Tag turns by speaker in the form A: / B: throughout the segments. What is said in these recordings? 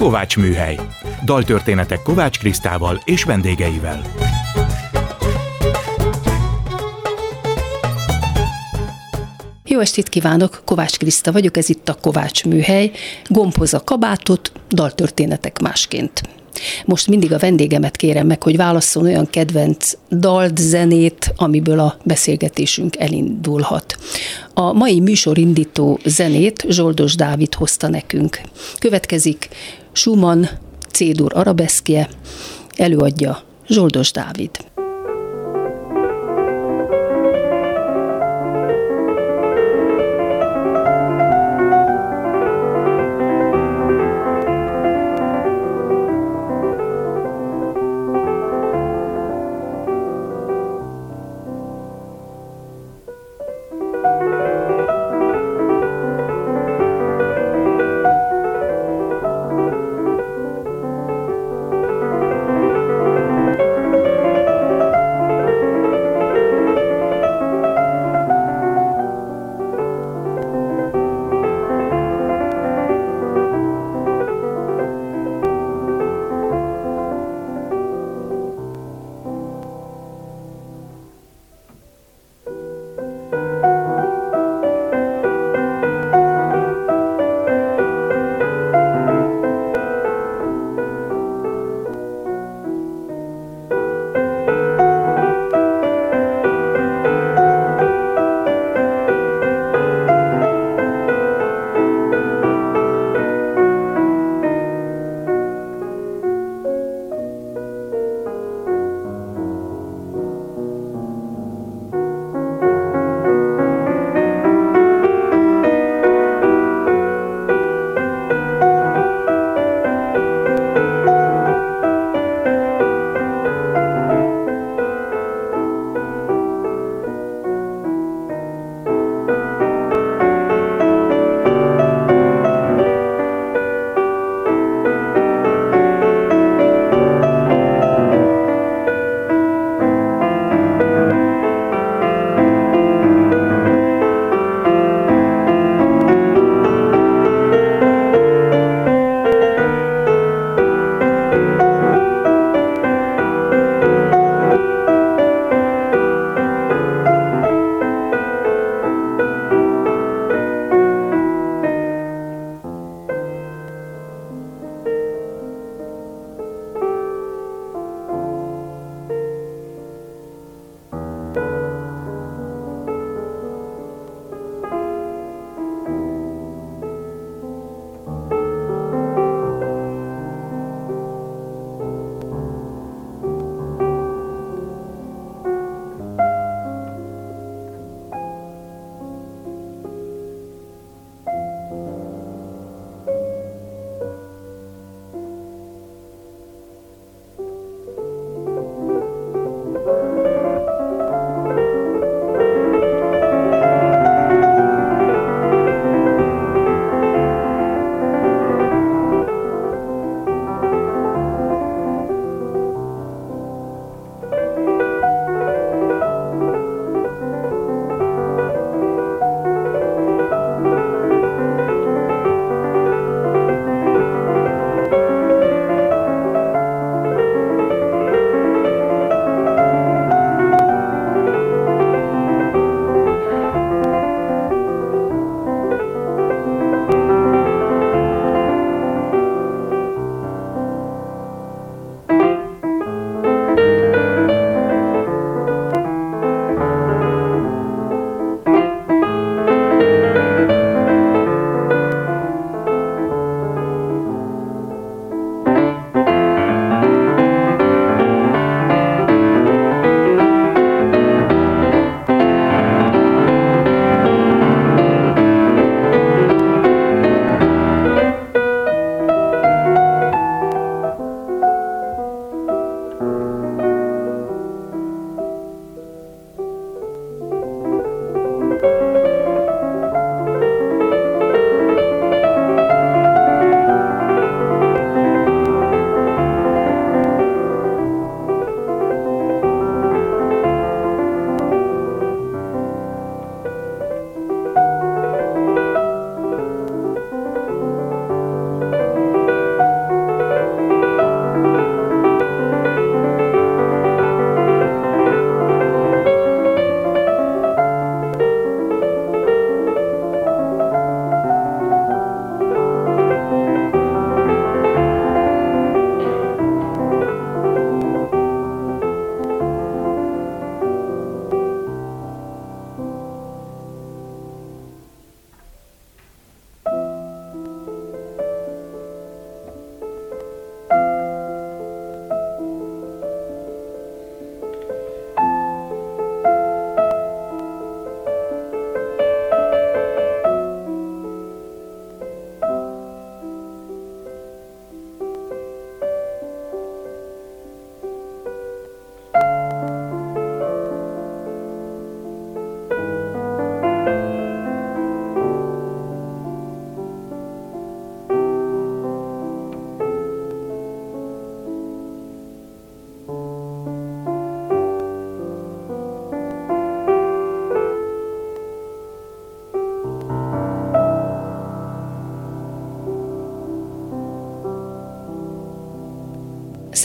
A: Kovács Műhely. Daltörténetek Kovács Krisztával és vendégeivel.
B: Jó estét kívánok, Kovács Kriszta vagyok, ez itt a Kovács Műhely. Gombhoz a kabátot, daltörténetek másként. Most mindig a vendégemet kérem meg, hogy válasszon olyan kedvenc dalt, zenét, amiből a beszélgetésünk elindulhat. A mai műsorindító zenét Zsoldos Dávid hozta nekünk. Következik Schumann C-dur arabeszkje, előadja Zsoldos Dávid.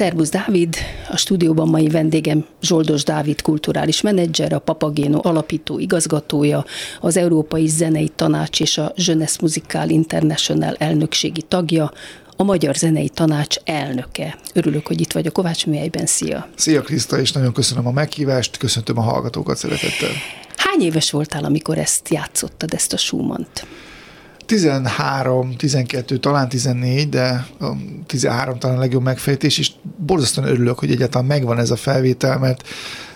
B: Szerbusz Dávid, a stúdióban mai vendégem Zsoldos Dávid kulturális menedzser, a Papagéno alapító igazgatója, az Európai Zenei Tanács és a Jeunesse Musical International elnökségi tagja, a Magyar Zenei Tanács elnöke. Örülök, hogy itt vagy a Kovács műhelyben. Szia!
C: Szia Kriszta, és nagyon köszönöm a meghívást, köszöntöm a hallgatókat szeretettel.
B: Hány éves voltál, amikor ezt játszottad, ezt a Schumann-t?
C: 13, 12, talán 14, de 13 talán a legjobb megfejtés, és borzasztóan örülök, hogy egyáltalán megvan ez a felvétel, mert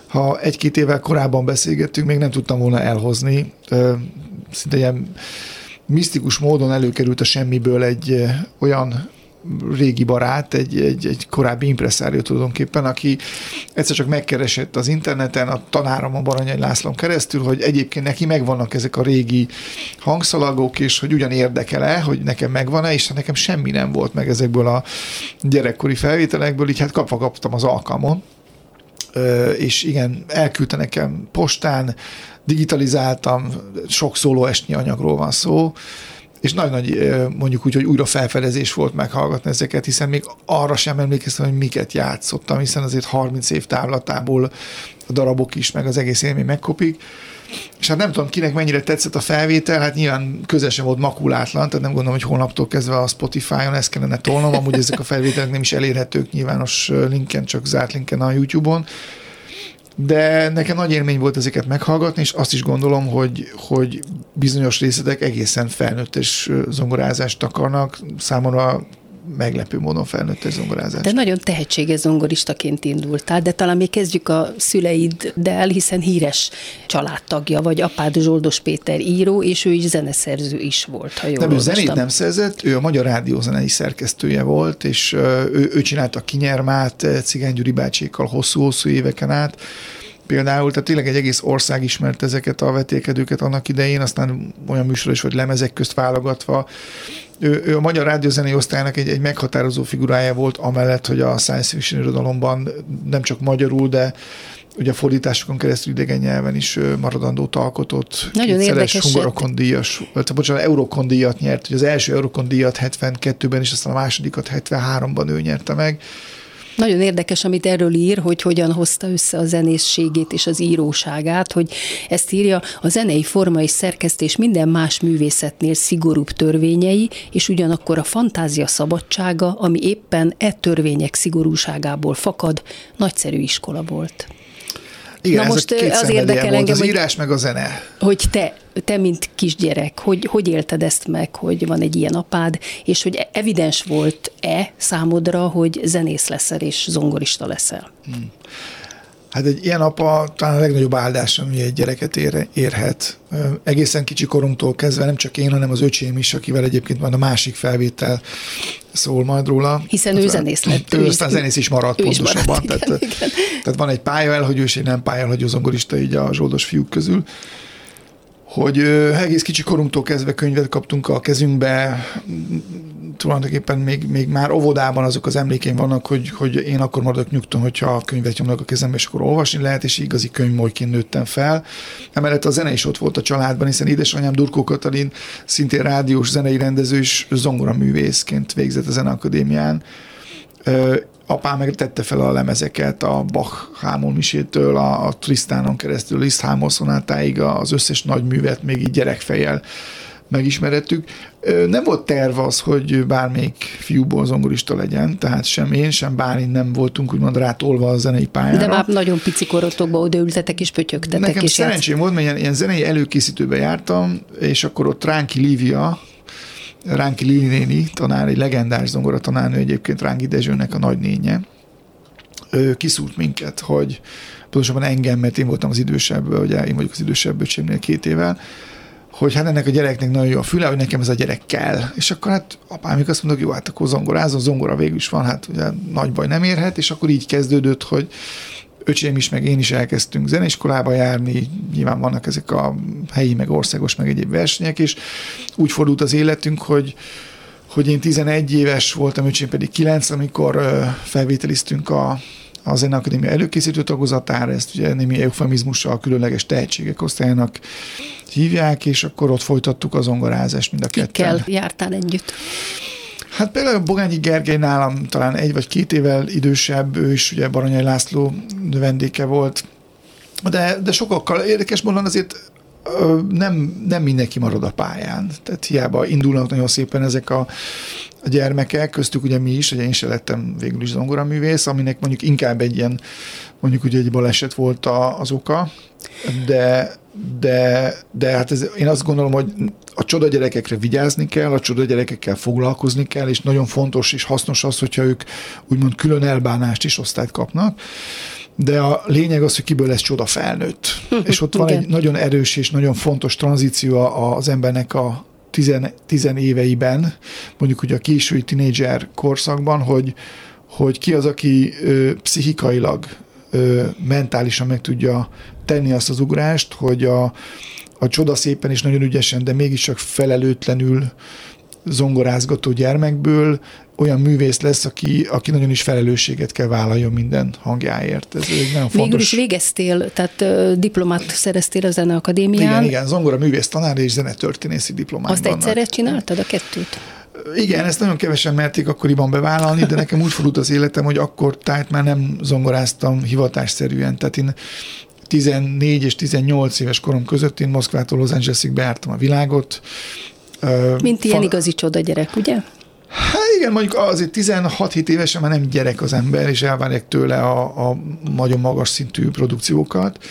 C: ha egy-két évvel korábban beszélgettünk, még nem tudtam volna elhozni. Szinte ilyen misztikus módon előkerült a semmiből egy olyan régi barát, egy, egy, egy korábbi impresszárió tulajdonképpen, aki egyszer csak megkeresett az interneten a tanárom a Baranyai Lászlón keresztül, hogy egyébként neki megvannak ezek a régi hangszalagok, és hogy ugyan érdekele, hogy nekem megvan-e, és nekem semmi nem volt meg ezekből a gyerekkori felvételekből, így hát kapva kaptam az alkalmon. És igen, elküldte nekem postán, digitalizáltam, sok szóló esnyi anyagról van szó, és nagy-nagy mondjuk úgy, hogy újra felfedezés volt meghallgatni ezeket, hiszen még arra sem emlékeztem, hogy miket játszottam, hiszen azért 30 év távlatából a darabok is, meg az egész élmény megkopik. És hát nem tudom, kinek mennyire tetszett a felvétel, hát nyilván közösen volt makulátlan, tehát nem gondolom, hogy holnaptól kezdve a Spotify-on ezt kellene tolnom, amúgy ezek a felvételek nem is elérhetők nyilvános linken, csak zárt linken a YouTube-on de nekem nagy élmény volt ezeket meghallgatni, és azt is gondolom, hogy, hogy bizonyos részletek egészen felnőttes zongorázást akarnak. Számomra meglepő módon felnőtt zongorázás.
B: De nagyon tehetséges zongoristaként indultál, de talán még kezdjük a szüleiddel, hiszen híres családtagja vagy, apád Zsoldos Péter író, és ő is zeneszerző is volt, ha jól
C: Nem, ő zenét nem szerzett, ő a Magyar Rádiózenei szerkesztője volt, és ő, ő csinálta a Kinyermát Cigány Gyuri bácsékkal hosszú-hosszú éveken át, például, tehát tényleg egy egész ország ismert ezeket a vetékedőket annak idején, aztán olyan műsor is, hogy lemezek közt válogatva. Ő, ő a Magyar Rádiózenei Osztálynak egy, egy meghatározó figurája volt, amellett, hogy a science fiction irodalomban nem csak magyarul, de ugye a fordításokon keresztül idegen nyelven is maradandót alkotott.
B: Nagyon érdekes.
C: Hungarokon díjas, bocsánat, Eurokon díjat nyert, hogy az első Eurokon díjat 72-ben, és aztán a másodikat 73-ban ő nyerte meg.
B: Nagyon érdekes, amit erről ír, hogy hogyan hozta össze a zenészségét és az íróságát, hogy ezt írja, a zenei forma és szerkesztés minden más művészetnél szigorúbb törvényei, és ugyanakkor a fantázia szabadsága, ami éppen e törvények szigorúságából fakad, nagyszerű iskola volt.
C: Igen, Na most az érdekel engem, az írás meg a zene.
B: Hogy te, te mint kisgyerek, hogy, hogy élted ezt meg, hogy van egy ilyen apád, és hogy evidens volt-e számodra, hogy zenész leszel és zongorista leszel? Hmm.
C: Hát egy ilyen apa talán a legnagyobb áldás, ami egy gyereket ér, érhet. Egészen kicsi korunktól kezdve nem csak én, hanem az öcsém is, akivel egyébként van a másik felvétel szól majd róla.
B: Hiszen hát, ő zenész lett.
C: Ő, ő aztán zenész is maradt ő pontosabban. Is maradt, igen, tehát, igen. tehát van egy pálya elhagyós, egy nem pálya elhagyó zongorista így a zsoldos fiúk közül hogy egész kicsi korunktól kezdve könyvet kaptunk a kezünkbe, tulajdonképpen még, még már óvodában azok az emlékeim vannak, hogy, hogy én akkor maradok nyugton, hogyha a könyvet nyomnak a kezembe, és akkor olvasni lehet, és igazi könyvmolyként nőttem fel. Emellett a zene is ott volt a családban, hiszen édesanyám Durkó Katalin szintén rádiós zenei rendező és zongoraművészként végzett a Zeneakadémián apám meg tette fel a lemezeket a Bach Hámon misétől, a, a Tristánon keresztül, Liszt Hámon szonátáig az összes nagy művet még így gyerekfejjel megismerettük. Nem volt terv az, hogy bármelyik fiúból zongorista legyen, tehát sem én, sem Bálint nem voltunk úgymond rátolva a zenei pályára.
B: De már nagyon pici korotokban odaültetek és pötyögtetek.
C: Nekem és szerencsém volt, mert ilyen, ilyen zenei előkészítőbe jártam, és akkor ott Ránki Lívia, Ránki Lili néni, tanár, egy legendás zongora tanárnő egyébként Ránki Dezsőnek a nagynénye, ő kiszúrt minket, hogy pontosabban engem, mert én voltam az idősebb, ugye én vagyok az idősebb öcsémnél két évvel, hogy hát ennek a gyereknek nagyon jó a füle, hogy nekem ez a gyerek kell. És akkor hát apám azt mondok, jó, hát akkor zongorázom, zongora végül is van, hát ugye nagy baj nem érhet, és akkor így kezdődött, hogy öcsém is, meg én is elkezdtünk zeneiskolába járni, nyilván vannak ezek a helyi, meg országos, meg egyéb versenyek, és úgy fordult az életünk, hogy hogy én 11 éves voltam, öcsém pedig 9, amikor felvételiztünk a, a Zeneakadémia előkészítő tagozatára, ezt ugye némi eufemizmussal különleges tehetségek osztályának hívják, és akkor ott folytattuk az zongorázást mind a ketten.
B: Kikkel jártál együtt?
C: Hát például Bogányi Gergely nálam talán egy vagy két évvel idősebb, ő is ugye Baranyai László vendége volt, de, de sokakkal érdekes módon azért nem, nem mindenki marad a pályán. Tehát hiába indulnak nagyon szépen ezek a, a gyermekek, köztük ugye mi is, ugye én se lettem végül is zongoraművész, aminek mondjuk inkább egy ilyen, mondjuk ugye egy baleset volt a, az oka, de, de, de hát ez, én azt gondolom, hogy a csoda gyerekekre vigyázni kell, a csoda gyerekekkel foglalkozni kell, és nagyon fontos és hasznos az, hogyha ők úgymond külön elbánást is osztályt kapnak de a lényeg az, hogy kiből lesz csoda felnőtt. és ott van egy nagyon erős és nagyon fontos tranzíció az embernek a tizen, tizen éveiben, mondjuk ugye a késői tinédzser korszakban, hogy, hogy ki az, aki ö, pszichikailag, ö, mentálisan meg tudja tenni azt az ugrást, hogy a, a csoda szépen és nagyon ügyesen, de mégiscsak felelőtlenül zongorázgató gyermekből olyan művész lesz, aki, aki nagyon is felelősséget kell vállaljon minden hangjáért. Ez egy nagyon fontos.
B: Végül is végeztél, tehát uh, diplomát szereztél a Zeneakadémián.
C: Igen, igen, zongora művész tanár és zenetörténészi diplomát.
B: Azt egyszerre csináltad a kettőt?
C: Igen, ezt nagyon kevesen merték akkoriban bevállalni, de nekem úgy fordult az életem, hogy akkor tájt már nem zongoráztam hivatásszerűen. Tehát én 14 és 18 éves korom között én Moszkvától Los Angelesig beártam a világot.
B: Mint ilyen igazi csoda gyerek, ugye?
C: Hát igen, mondjuk azért 16-7 évesen már nem gyerek az ember, és elvárják tőle a, a nagyon magas szintű produkciókat.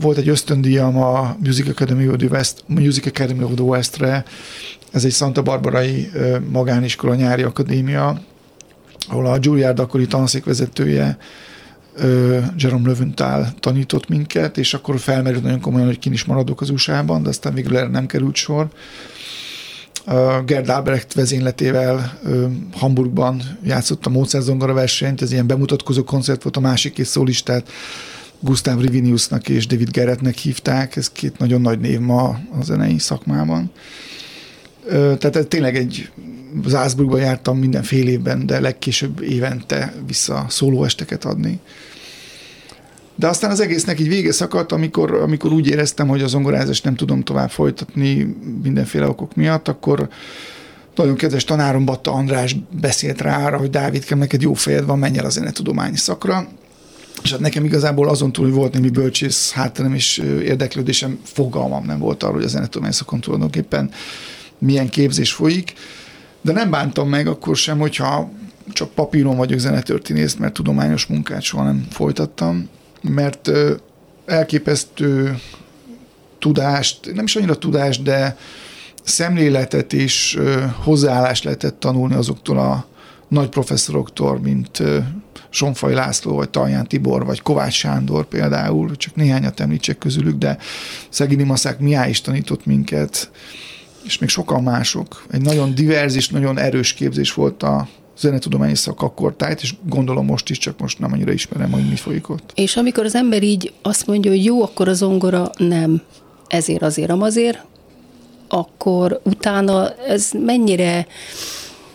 C: Volt egy ösztöndíjam a Music Academy of the West, Music Academy of the Westre, ez egy Santa Barbarai magániskola nyári akadémia, ahol a Juilliard akkori tanszékvezetője Jerome Löwenthal tanított minket, és akkor felmerült nagyon komolyan, hogy kin is maradok az USA-ban, de aztán végül erre nem került sor. Gerd Albrecht vezényletével Hamburgban játszott a Mozart zongora versenyt, ez ilyen bemutatkozó koncert volt, a másik két szólistát Gustav Riviniusnak és David Gerretnek hívták, ez két nagyon nagy név ma a zenei szakmában. Tehát tényleg egy Zászburgba jártam minden fél évben, de legkésőbb évente vissza szólóesteket adni. De aztán az egésznek így vége szakadt, amikor, amikor úgy éreztem, hogy a zongorázást nem tudom tovább folytatni mindenféle okok miatt, akkor nagyon kedves tanárom Batta András beszélt rá arra, hogy Dávid, neked jó fejed van, menj el a zenetudományi szakra. És hát nekem igazából azon túl, hogy volt némi bölcsész hátterem és érdeklődésem, fogalmam nem volt arról, hogy a zenetudományi szakon tulajdonképpen milyen képzés folyik, de nem bántam meg akkor sem, hogyha csak papíron vagyok zenetörténész, mert tudományos munkát soha nem folytattam, mert elképesztő tudást, nem is annyira tudást, de szemléletet és hozzáállást lehetett tanulni azoktól a nagy professzoroktól, mint Sonfaj László, vagy Talján Tibor, vagy Kovács Sándor például, csak néhányat említsek közülük, de Szegini Maszák Miá is tanított minket, és még sokan mások. Egy nagyon diverz és nagyon erős képzés volt a zenetudományi szak akkor tájt, és gondolom most is, csak most nem annyira ismerem, hogy mi folyik ott.
B: És amikor az ember így azt mondja, hogy jó, akkor a zongora nem ezért, azért, amazért, akkor utána ez mennyire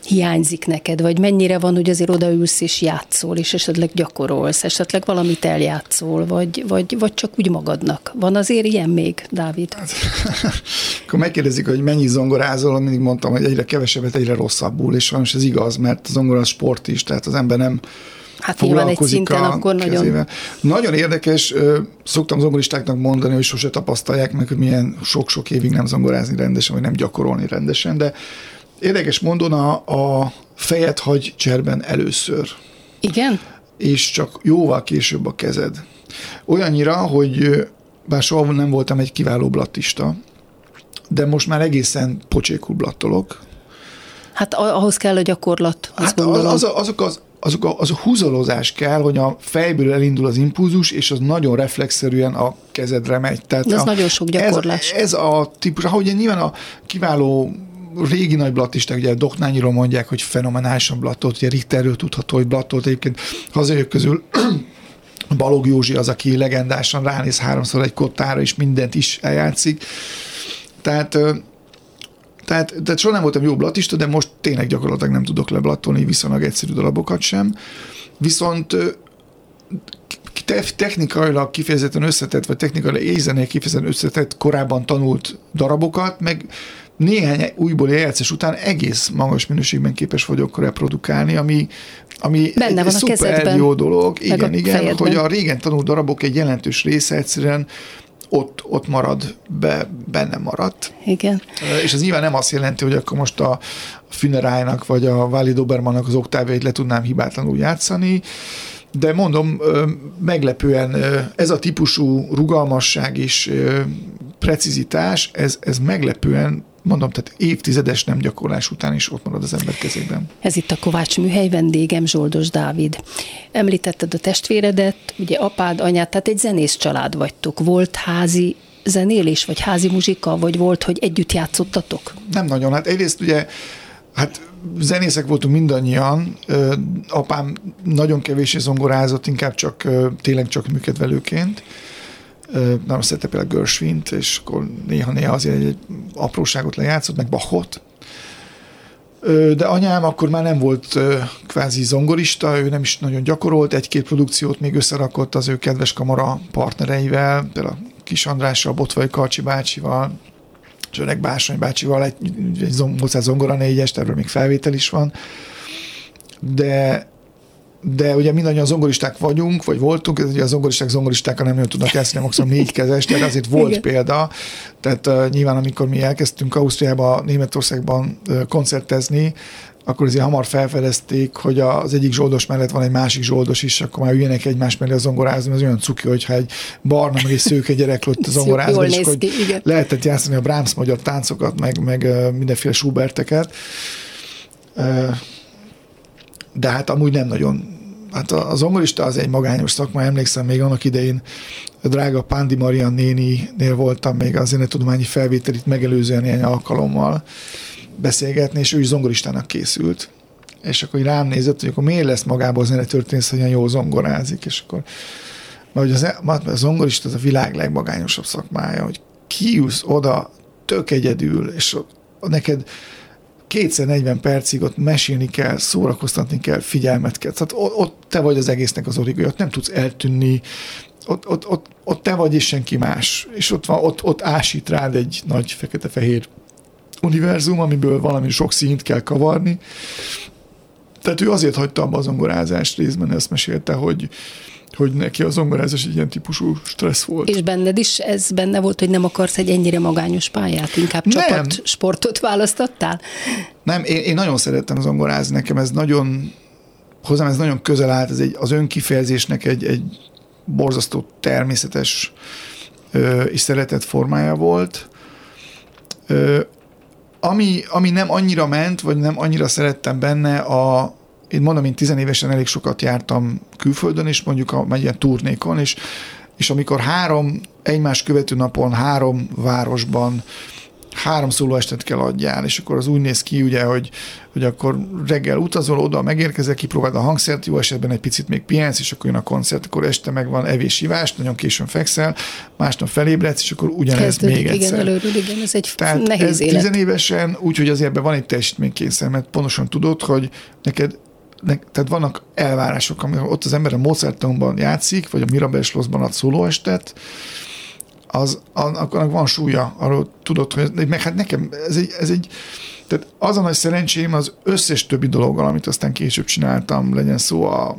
B: hiányzik neked, vagy mennyire van, hogy azért odaülsz és játszol, és esetleg gyakorolsz, esetleg valamit eljátszol, vagy, vagy, vagy csak úgy magadnak. Van azért ilyen még, Dávid? Hát,
C: akkor megkérdezik, hogy mennyi zongorázol, mindig mondtam, hogy egyre kevesebbet, egyre rosszabbul, és sajnos ez igaz, mert a zongora sport is, tehát az ember nem
B: Hát nyilván egy szinten akkor nagyon...
C: Nagyon érdekes, szoktam zongoristáknak mondani, hogy sose tapasztalják meg, hogy milyen sok-sok évig nem zongorázni rendesen, vagy nem gyakorolni rendesen, de Érdekes mondon a, a fejet hagy cserben először.
B: Igen?
C: És csak jóval később a kezed. Olyannyira, hogy bár soha nem voltam egy kiváló blattista, de most már egészen pocsékul blattolok.
B: Hát ahhoz kell a gyakorlat, azt hát
C: gondolom. Az, azok az, azok a, az a húzalozás kell, hogy a fejből elindul az impulzus, és az nagyon reflexzerűen a kezedre megy.
B: Tehát
C: ez
B: a, nagyon sok gyakorlás.
C: Ez, ez a típus, ahogy nyilván a kiváló régi nagy blattisták, ugye Doknányiról mondják, hogy fenomenálisan blattolt, ugye Richterről tudható, hogy blattolt egyébként hazajök közül Balog Józsi az, aki legendásan ránéz háromszor egy kottára, és mindent is eljátszik. Tehát tehát, tehát soha nem voltam jó blattista, de most tényleg gyakorlatilag nem tudok leblattolni viszonylag egyszerű darabokat sem. Viszont technikailag kifejezetten összetett, vagy technikailag ézenél kifejezetten összetett korábban tanult darabokat, meg néhány újból játszás után egész magas minőségben képes vagyok reprodukálni, ami, ami
B: Benne
C: egy, egy
B: a
C: szuper
B: kezedben,
C: jó dolog. Igen, igen,
B: fejedben.
C: hogy a régen tanult darabok egy jelentős része egyszerűen ott, ott marad, be, benne maradt.
B: Igen.
C: És ez nyilván nem azt jelenti, hogy akkor most a Funerálnak vagy a Wally Dobermannak az oktávjait le tudnám hibátlanul játszani, de mondom, meglepően ez a típusú rugalmasság és precizitás, ez, ez meglepően, mondom, tehát évtizedes nem gyakorlás után is ott marad az ember kezében.
B: Ez itt a Kovács műhely vendégem, Zsoldos Dávid. Említetted a testvéredet, ugye apád, anyád, tehát egy zenész család vagytok. Volt házi zenélés, vagy házi muzsika, vagy volt, hogy együtt játszottatok?
C: Nem nagyon. Hát egyrészt ugye, hát zenészek voltunk mindannyian, apám nagyon kevés zongorázott, inkább csak tényleg csak műkedvelőként. Nagyon szerette például Gershwint, és akkor néha-néha azért egy, egy apróságot lejátszott, meg Bachot. De anyám akkor már nem volt kvázi zongorista, ő nem is nagyon gyakorolt, egy-két produkciót még összerakott az ő kedves kamara partnereivel, például Kis Andrással, Botvai Karcsi bácsival, és öreg Bársony bácsival egy, egy Mozart zongora négyest, erről még felvétel is van. De de ugye mindannyian zongoristák vagyunk, vagy voltunk, ez ugye a zongoristák zongoristák, nem nagyon tudnak játszani, maximum négy kezes, tehát azért volt
B: Igen.
C: Példa. Tehát uh, nyilván, amikor mi elkezdtünk Ausztriába, Németországban uh, koncertezni, akkor azért hamar felfedezték, hogy az egyik zsoldos mellett van egy másik zsoldos is, akkor már üljenek egymás mellé a zongorázni, az olyan cuki, hogyha egy barna, meg egy szőke gyerek lett a zongorázni, és hogy
B: igen.
C: lehetett játszani a Brahms magyar táncokat, meg, meg mindenféle Schuberteket. De hát amúgy nem nagyon. Hát a, zongorista az egy magányos szakma, emlékszem még annak idején a drága Pándi Marian néninél voltam még a zenetudományi felvételit megelőzően ilyen alkalommal beszélgetni, és ő is zongoristának készült. És akkor így rám nézett, hogy akkor miért lesz magából a zenetörténész, hogy ilyen jól zongorázik, és akkor mert az, a zongorista az a világ legmagányosabb szakmája, hogy kiülsz oda tök egyedül, és neked kétszer 40 percig ott mesélni kell, szórakoztatni kell, figyelmet kell. Tehát ott, ott te vagy az egésznek az origója, ott nem tudsz eltűnni, ott, ott, ott, ott te vagy és senki más. És ott, van, ott, ott ásít rád egy nagy fekete-fehér univerzum, amiből valami sok színt kell kavarni. Tehát ő azért hagyta abba a zongorázást részben, ezt mesélte, hogy, hogy neki a zongorázás egy ilyen típusú stressz volt.
B: És benned is ez benne volt, hogy nem akarsz egy ennyire magányos pályát, inkább
C: Nem.
B: csapat sportot választottál?
C: Nem, én, én nagyon szerettem zongorázni, nekem ez nagyon, hozzám ez nagyon közel állt, ez egy, az önkifejezésnek egy, egy borzasztó természetes ö, és szeretett formája volt. Ö, ami, ami nem annyira ment, vagy nem annyira szerettem benne, a, én mondom, én tizenévesen elég sokat jártam külföldön, és mondjuk a, ilyen turnékon, és, és amikor három egymás követő napon három városban három szólóestet kell adjál, és akkor az úgy néz ki, ugye, hogy, hogy akkor reggel utazol oda, megérkezel, kipróbáld a hangszert, jó esetben egy picit még pihensz, és akkor jön a koncert, akkor este megvan evés, ivás, nagyon későn fekszel, másnap felébredsz, és akkor ugyanez
B: Kezdődik,
C: még
B: igen,
C: egyszer.
B: előről, igen, ez egy
C: Tehát
B: nehéz
C: ez
B: élet.
C: tizenévesen, úgyhogy azért ebben van egy teljesítménykényszer, mert pontosan tudod, hogy neked ne, tehát vannak elvárások, amikor ott az ember a Mozartonban játszik, vagy a Mirabel Schlossban ad szólóestet, az, annak van súlya, arról tudod, hogy meg hát nekem ez egy, ez egy tehát az a nagy szerencsém az összes többi dologgal, amit aztán később csináltam, legyen szó a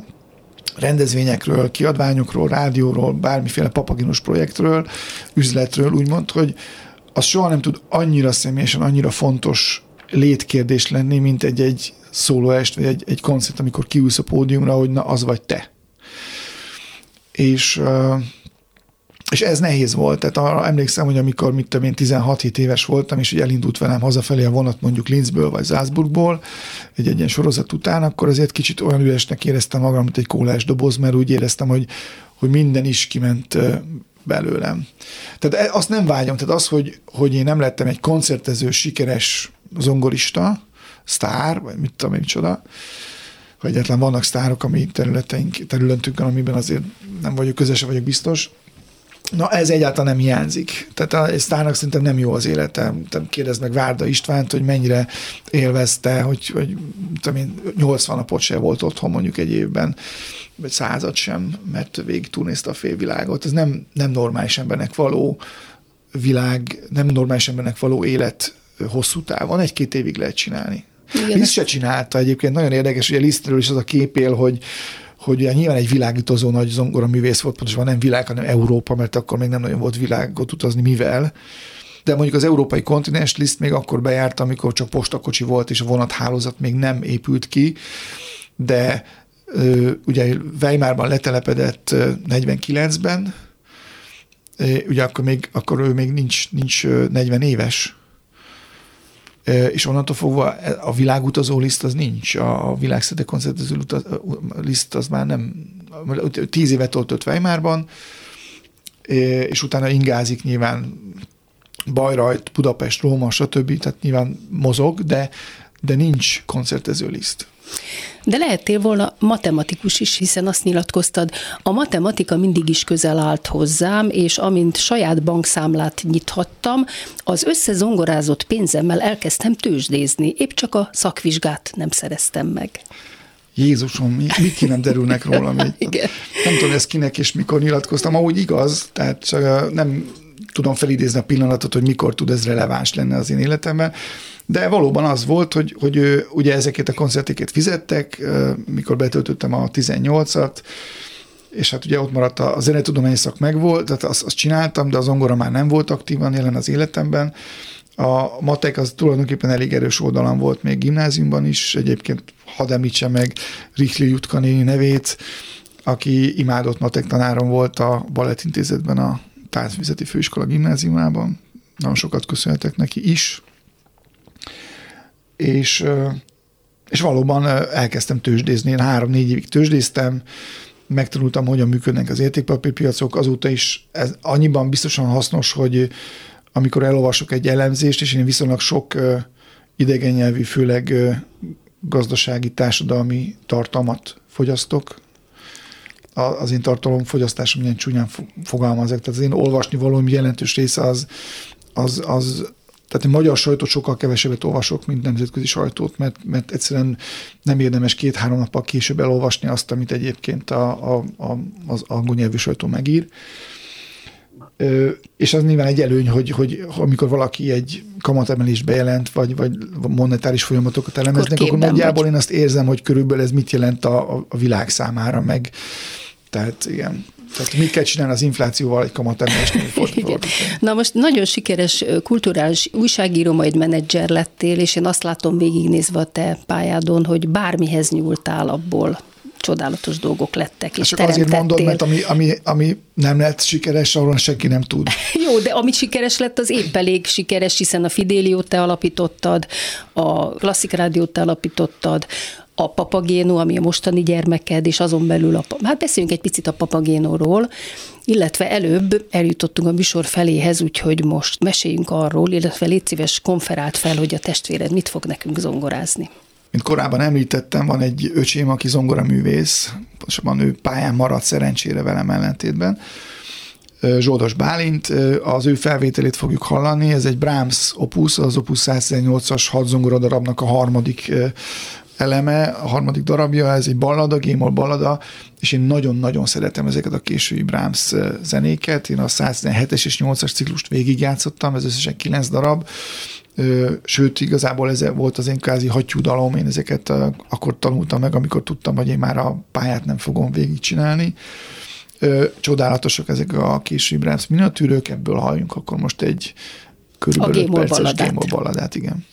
C: rendezvényekről, kiadványokról, rádióról, bármiféle papaginos projektről, üzletről, úgymond, hogy az soha nem tud annyira személyesen, annyira fontos létkérdés lenni, mint egy-egy szólóest, vagy egy, egy koncert, amikor kiülsz a pódiumra, hogy na, az vagy te. És és ez nehéz volt, tehát arra emlékszem, hogy amikor mit tudom én 16 éves voltam, és hogy elindult velem hazafelé a vonat mondjuk Linzből vagy Salzburgból, egy, egy ilyen sorozat után, akkor azért kicsit olyan üresnek éreztem magam, mint egy kólás doboz, mert úgy éreztem, hogy, hogy minden is kiment belőlem. Tehát e- azt nem vágyom, tehát az, hogy, hogy én nem lettem egy koncertező, sikeres zongorista, sztár, vagy mit tudom én, micsoda, hogy egyáltalán vannak sztárok a mi területeink, területünkön, amiben azért nem vagyok közöse vagyok biztos, Na ez egyáltalán nem hiányzik. Tehát a sztárnak szerintem nem jó az élete. Kérdezd meg Várda Istvánt, hogy mennyire élvezte, hogy, hogy tudom én, 80 napot se volt otthon mondjuk egy évben, vagy század sem, mert végig turnézte a félvilágot. Ez nem, nem normális embernek való világ, nem normális embernek való élet hosszú távon, egy-két évig lehet csinálni. Igen. Liszt se csinálta egyébként, nagyon érdekes, hogy a Lisztről is az a kép él, hogy, hogy ugye nyilván egy világítozó nagy zongora művész volt, pontosan nem világ, hanem Európa, mert akkor még nem nagyon volt világot utazni, mivel. De mondjuk az európai kontinens Liszt még akkor bejárt, amikor csak postakocsi volt, és a vonathálózat még nem épült ki, de ugye Weimarban letelepedett 49-ben, ugye akkor, még, akkor ő még nincs, nincs 40 éves, és onnantól fogva a világutazó liszt az nincs, a világszerte koncertező liszt az már nem, tíz évet töltött Weimarban, és utána ingázik nyilván Bajrajt, Budapest, Róma, stb. Tehát nyilván mozog, de, de nincs koncertező liszt.
B: De lehettél volna matematikus is, hiszen azt nyilatkoztad, a matematika mindig is közel állt hozzám, és amint saját bankszámlát nyithattam, az összezongorázott pénzemmel elkezdtem tőzsdézni, épp csak a szakvizsgát nem szereztem meg.
C: Jézusom, mi, mit ki nem derülnek róla még. Igen. Nem tudom, ez kinek és mikor nyilatkoztam, ahogy igaz, tehát csak nem tudom felidézni a pillanatot, hogy mikor tud ez releváns lenne az én életemben, de valóban az volt, hogy, hogy ugye ezeket a koncerteket fizettek, mikor betöltöttem a 18-at, és hát ugye ott maradt a, a zenetudományi szak megvolt, tehát azt, azt csináltam, de az zongora már nem volt aktívan jelen az életemben. A matek az tulajdonképpen elég erős oldalam volt még gimnáziumban is, egyébként hadd említsem meg Rikli Jutka néni nevét, aki imádott matek tanárom volt a Balettintézetben a Táncvizeti Főiskola gimnáziumában. Nagyon sokat köszönhetek neki is és, és valóban elkezdtem tőzsdézni. Én három-négy évig tőzsdéztem, megtanultam, hogyan működnek az értékpapírpiacok, azóta is ez annyiban biztosan hasznos, hogy amikor elolvasok egy elemzést, és én viszonylag sok idegen nyelvű, főleg gazdasági, társadalmi tartalmat fogyasztok, az én tartalomfogyasztásom milyen csúnyán fogalmazok. Tehát az én olvasni valómi jelentős része az, az, az tehát a magyar sajtót sokkal kevesebbet olvasok, mint nemzetközi sajtót, mert, mert egyszerűen nem érdemes két-három nappal később elolvasni azt, amit egyébként a, a, a, az angol nyelvű sajtó megír. Ö, és az nyilván egy előny, hogy, hogy amikor valaki egy kamatemelést bejelent, vagy, vagy monetáris folyamatokat elemeznek, akkor, akkor nagyjából vagy. én azt érzem, hogy körülbelül ez mit jelent a, a világ számára, meg tehát igen. Tehát mit kell csinálni az inflációval egy kamatemelésnél
B: Na most nagyon sikeres kulturális újságíró, majd menedzser lettél, és én azt látom végignézve a te pályádon, hogy bármihez nyúltál abból csodálatos dolgok lettek, hát és Csak azért mondod,
C: mert ami, ami, ami nem lett sikeres, arról senki nem tud.
B: Jó, de ami sikeres lett, az épp elég sikeres, hiszen a Fidéliót te alapítottad, a Klasszik Rádiót te alapítottad, a papagéno, ami a mostani gyermeked, és azon belül a... Hát beszéljünk egy picit a papagénóról, illetve előbb eljutottunk a műsor feléhez, úgyhogy most meséljünk arról, illetve légy szíves konferált fel, hogy a testvéred mit fog nekünk zongorázni.
C: Mint korábban említettem, van egy öcsém, aki zongoraművész, pontosabban ő pályán maradt szerencsére velem ellentétben, Zsoldos Bálint, az ő felvételét fogjuk hallani, ez egy Brahms opus, az opus 118-as hadzongora a harmadik eleme, a harmadik darabja, ez egy ballada, gémol ballada, és én nagyon-nagyon szeretem ezeket a késői Brahms zenéket. Én a 117-es és 8-as ciklust végigjátszottam, ez összesen 9 darab, sőt, igazából ez volt az én kázi hattyúdalom, én ezeket akkor tanultam meg, amikor tudtam, hogy én már a pályát nem fogom végigcsinálni. Csodálatosak ezek a késői Brahms miniatűrök, ebből halljunk akkor most egy körülbelül 5 perces gémol balladát, igen.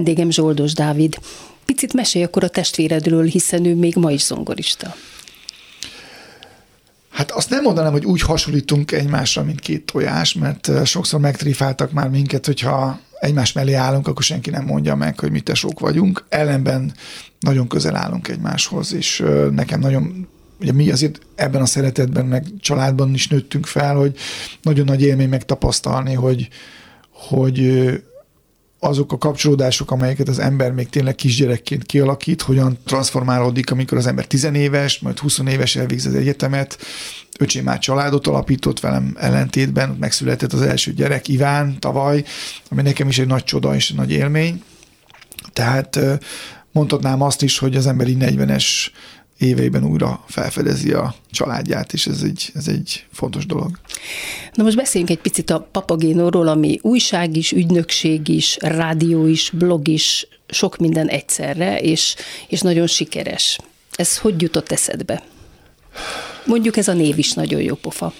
B: Vendégem Zsoldos Dávid. Picit mesélj akkor a testvéredről, hiszen ő még ma is zongorista.
C: Hát azt nem mondanám, hogy úgy hasonlítunk egymásra, mint két tojás, mert sokszor megtrifáltak már minket, hogyha egymás mellé állunk, akkor senki nem mondja meg, hogy mi tesók vagyunk. Ellenben nagyon közel állunk egymáshoz, és nekem nagyon ugye mi azért ebben a szeretetben, meg családban is nőttünk fel, hogy nagyon nagy élmény megtapasztalni, hogy, hogy azok a kapcsolódások, amelyeket az ember még tényleg kisgyerekként kialakít, hogyan transformálódik, amikor az ember tizenéves, majd 20 éves elvégzi az egyetemet. Öcsém már családot alapított velem ellentétben, megszületett az első gyerek, Iván, tavaly, ami nekem is egy nagy csoda és egy nagy élmény. Tehát mondhatnám azt is, hogy az ember így 40-es éveiben újra felfedezi a családját, és ez egy, ez egy fontos dolog.
B: Na most beszéljünk egy picit a Papagénóról, ami újság is, ügynökség is, rádió is, blog is, sok minden egyszerre, és, és nagyon sikeres. Ez hogy jutott eszedbe? Mondjuk ez a név is nagyon jó pofa.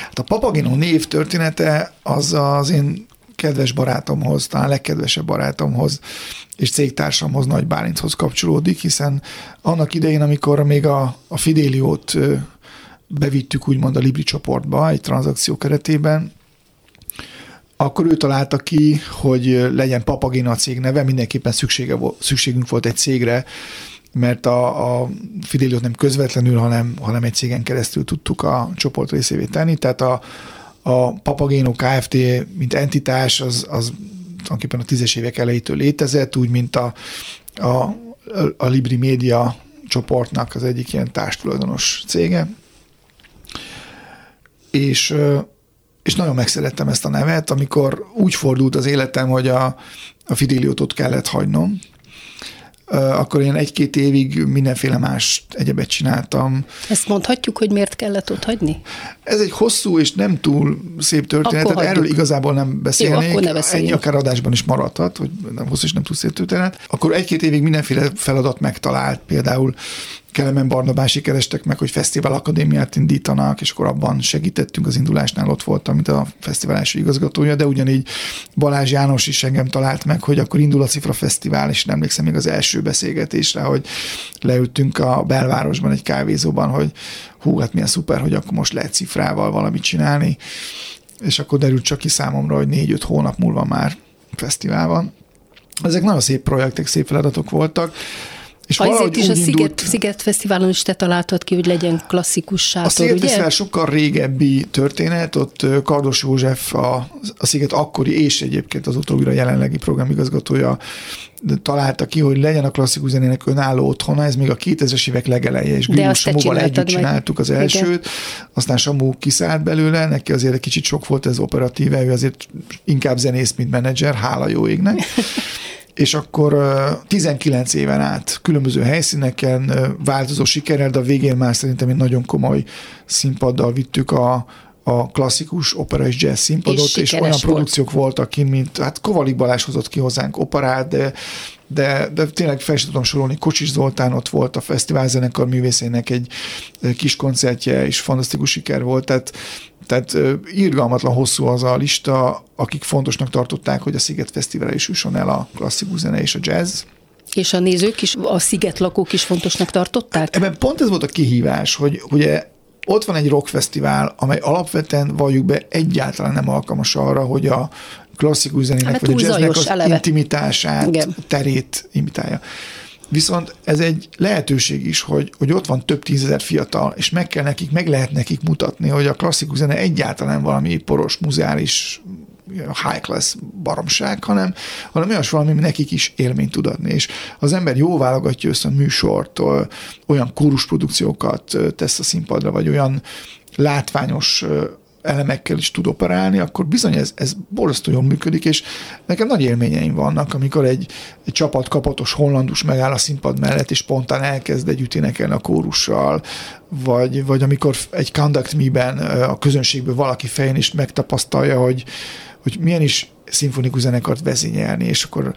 C: Hát a Papagino név története az az én kedves barátomhoz, talán legkedvesebb barátomhoz és cégtársamhoz, Nagy Bálinthoz kapcsolódik, hiszen annak idején, amikor még a, a Fidéliót bevittük úgymond a Libri csoportba egy tranzakció keretében, akkor ő találta ki, hogy legyen Papagina cég neve, mindenképpen szüksége, szükségünk volt egy cégre, mert a, a Fideliót nem közvetlenül, hanem, hanem egy cégen keresztül tudtuk a csoport részévé tenni, tehát a, a Papagéno Kft. mint entitás, az, az tulajdonképpen a tízes évek elejétől létezett, úgy, mint a, a, a Libri Média csoportnak az egyik ilyen társtulajdonos cége. És, és nagyon megszerettem ezt a nevet, amikor úgy fordult az életem, hogy a, a Fidéliótot kellett hagynom, akkor én egy-két évig mindenféle más egyebet csináltam.
B: Ezt mondhatjuk, hogy miért kellett ott hagyni?
C: Ez egy hosszú és nem túl szép történet, tehát erről igazából nem beszélnék. Jó, akkor ne Ennyi akár adásban is maradhat, hogy nem hosszú és nem túl szép történet. Akkor egy-két évig mindenféle feladat megtalált, például Kelemen Barnabási kerestek meg, hogy Fesztivál Akadémiát indítanak, és akkor abban segítettünk az indulásnál, ott voltam, mint a fesztivál első igazgatója, de ugyanígy Balázs János is engem talált meg, hogy akkor indul a Cifra Fesztivál, és nem emlékszem még az első beszélgetésre, hogy leültünk a belvárosban egy kávézóban, hogy hú, hát milyen szuper, hogy akkor most lehet cifrával valamit csinálni, és akkor derült csak ki számomra, hogy négy-öt hónap múlva már fesztivál van. Ezek nagyon szép projektek, szép feladatok voltak,
B: és Azért is a Sziget, indult, Sziget Fesztiválon is te találtad ki, hogy legyen klasszikus sátor,
C: A Sziget ugye? Fesztivál sokkal régebbi történet, ott Kardos József, a, a Sziget akkori és egyébként az utóbbira jelenlegi programigazgatója találta ki, hogy legyen a klasszikus zenének önálló otthona, ez még a 2000-es évek legeleje, és Grilus Samuval együtt meg. csináltuk az elsőt, Igen. aztán Samu kiszállt belőle, neki azért egy kicsit sok volt ez operatíve, ő azért inkább zenész, mint menedzser, hála jó égnek. és akkor 19 éven át különböző helyszíneken változó sikerrel, de a végén már szerintem egy nagyon komoly színpaddal vittük a, a klasszikus opera és jazz színpadot, és, és olyan volt. produkciók voltak kint, mint hát Kovalik Balázs hozott ki hozzánk operát, de, de, de tényleg fel sem tudom sorolni, Kocsis Zoltán ott volt a fesztivál zenekar művészének egy kis koncertje, és fantasztikus siker volt, tehát tehát irgalmatlan hosszú az a lista, akik fontosnak tartották, hogy a Sziget Fesztiválra is jusson el a klasszikus zene és a jazz.
B: És a nézők is, a sziget lakók is fontosnak tartották?
C: Ebben pont ez volt a kihívás, hogy ugye ott van egy rockfesztivál, amely alapvetően valljuk be egyáltalán nem alkalmas arra, hogy a klasszikus zenének hát, vagy a jazznek az eleve. intimitását, Igen. terét imitálja. Viszont ez egy lehetőség is, hogy, hogy ott van több tízezer fiatal, és meg kell nekik, meg lehet nekik mutatni, hogy a klasszikus zene egyáltalán valami poros, muzeális, high class baromság, hanem, hanem olyas valami, ami nekik is élményt tud adni. És az ember jó válogatja össze a műsort, olyan kórusprodukciókat tesz a színpadra, vagy olyan látványos elemekkel is tud operálni, akkor bizony ez, ez borzasztó jól működik, és nekem nagy élményeim vannak, amikor egy, egy csapat kapatos hollandus megáll a színpad mellett, és spontán elkezd együtt énekelni a kórussal, vagy, vagy amikor egy Conduct Me-ben a közönségből valaki fején is megtapasztalja, hogy, hogy milyen is szimfonikus zenekart vezényelni, és akkor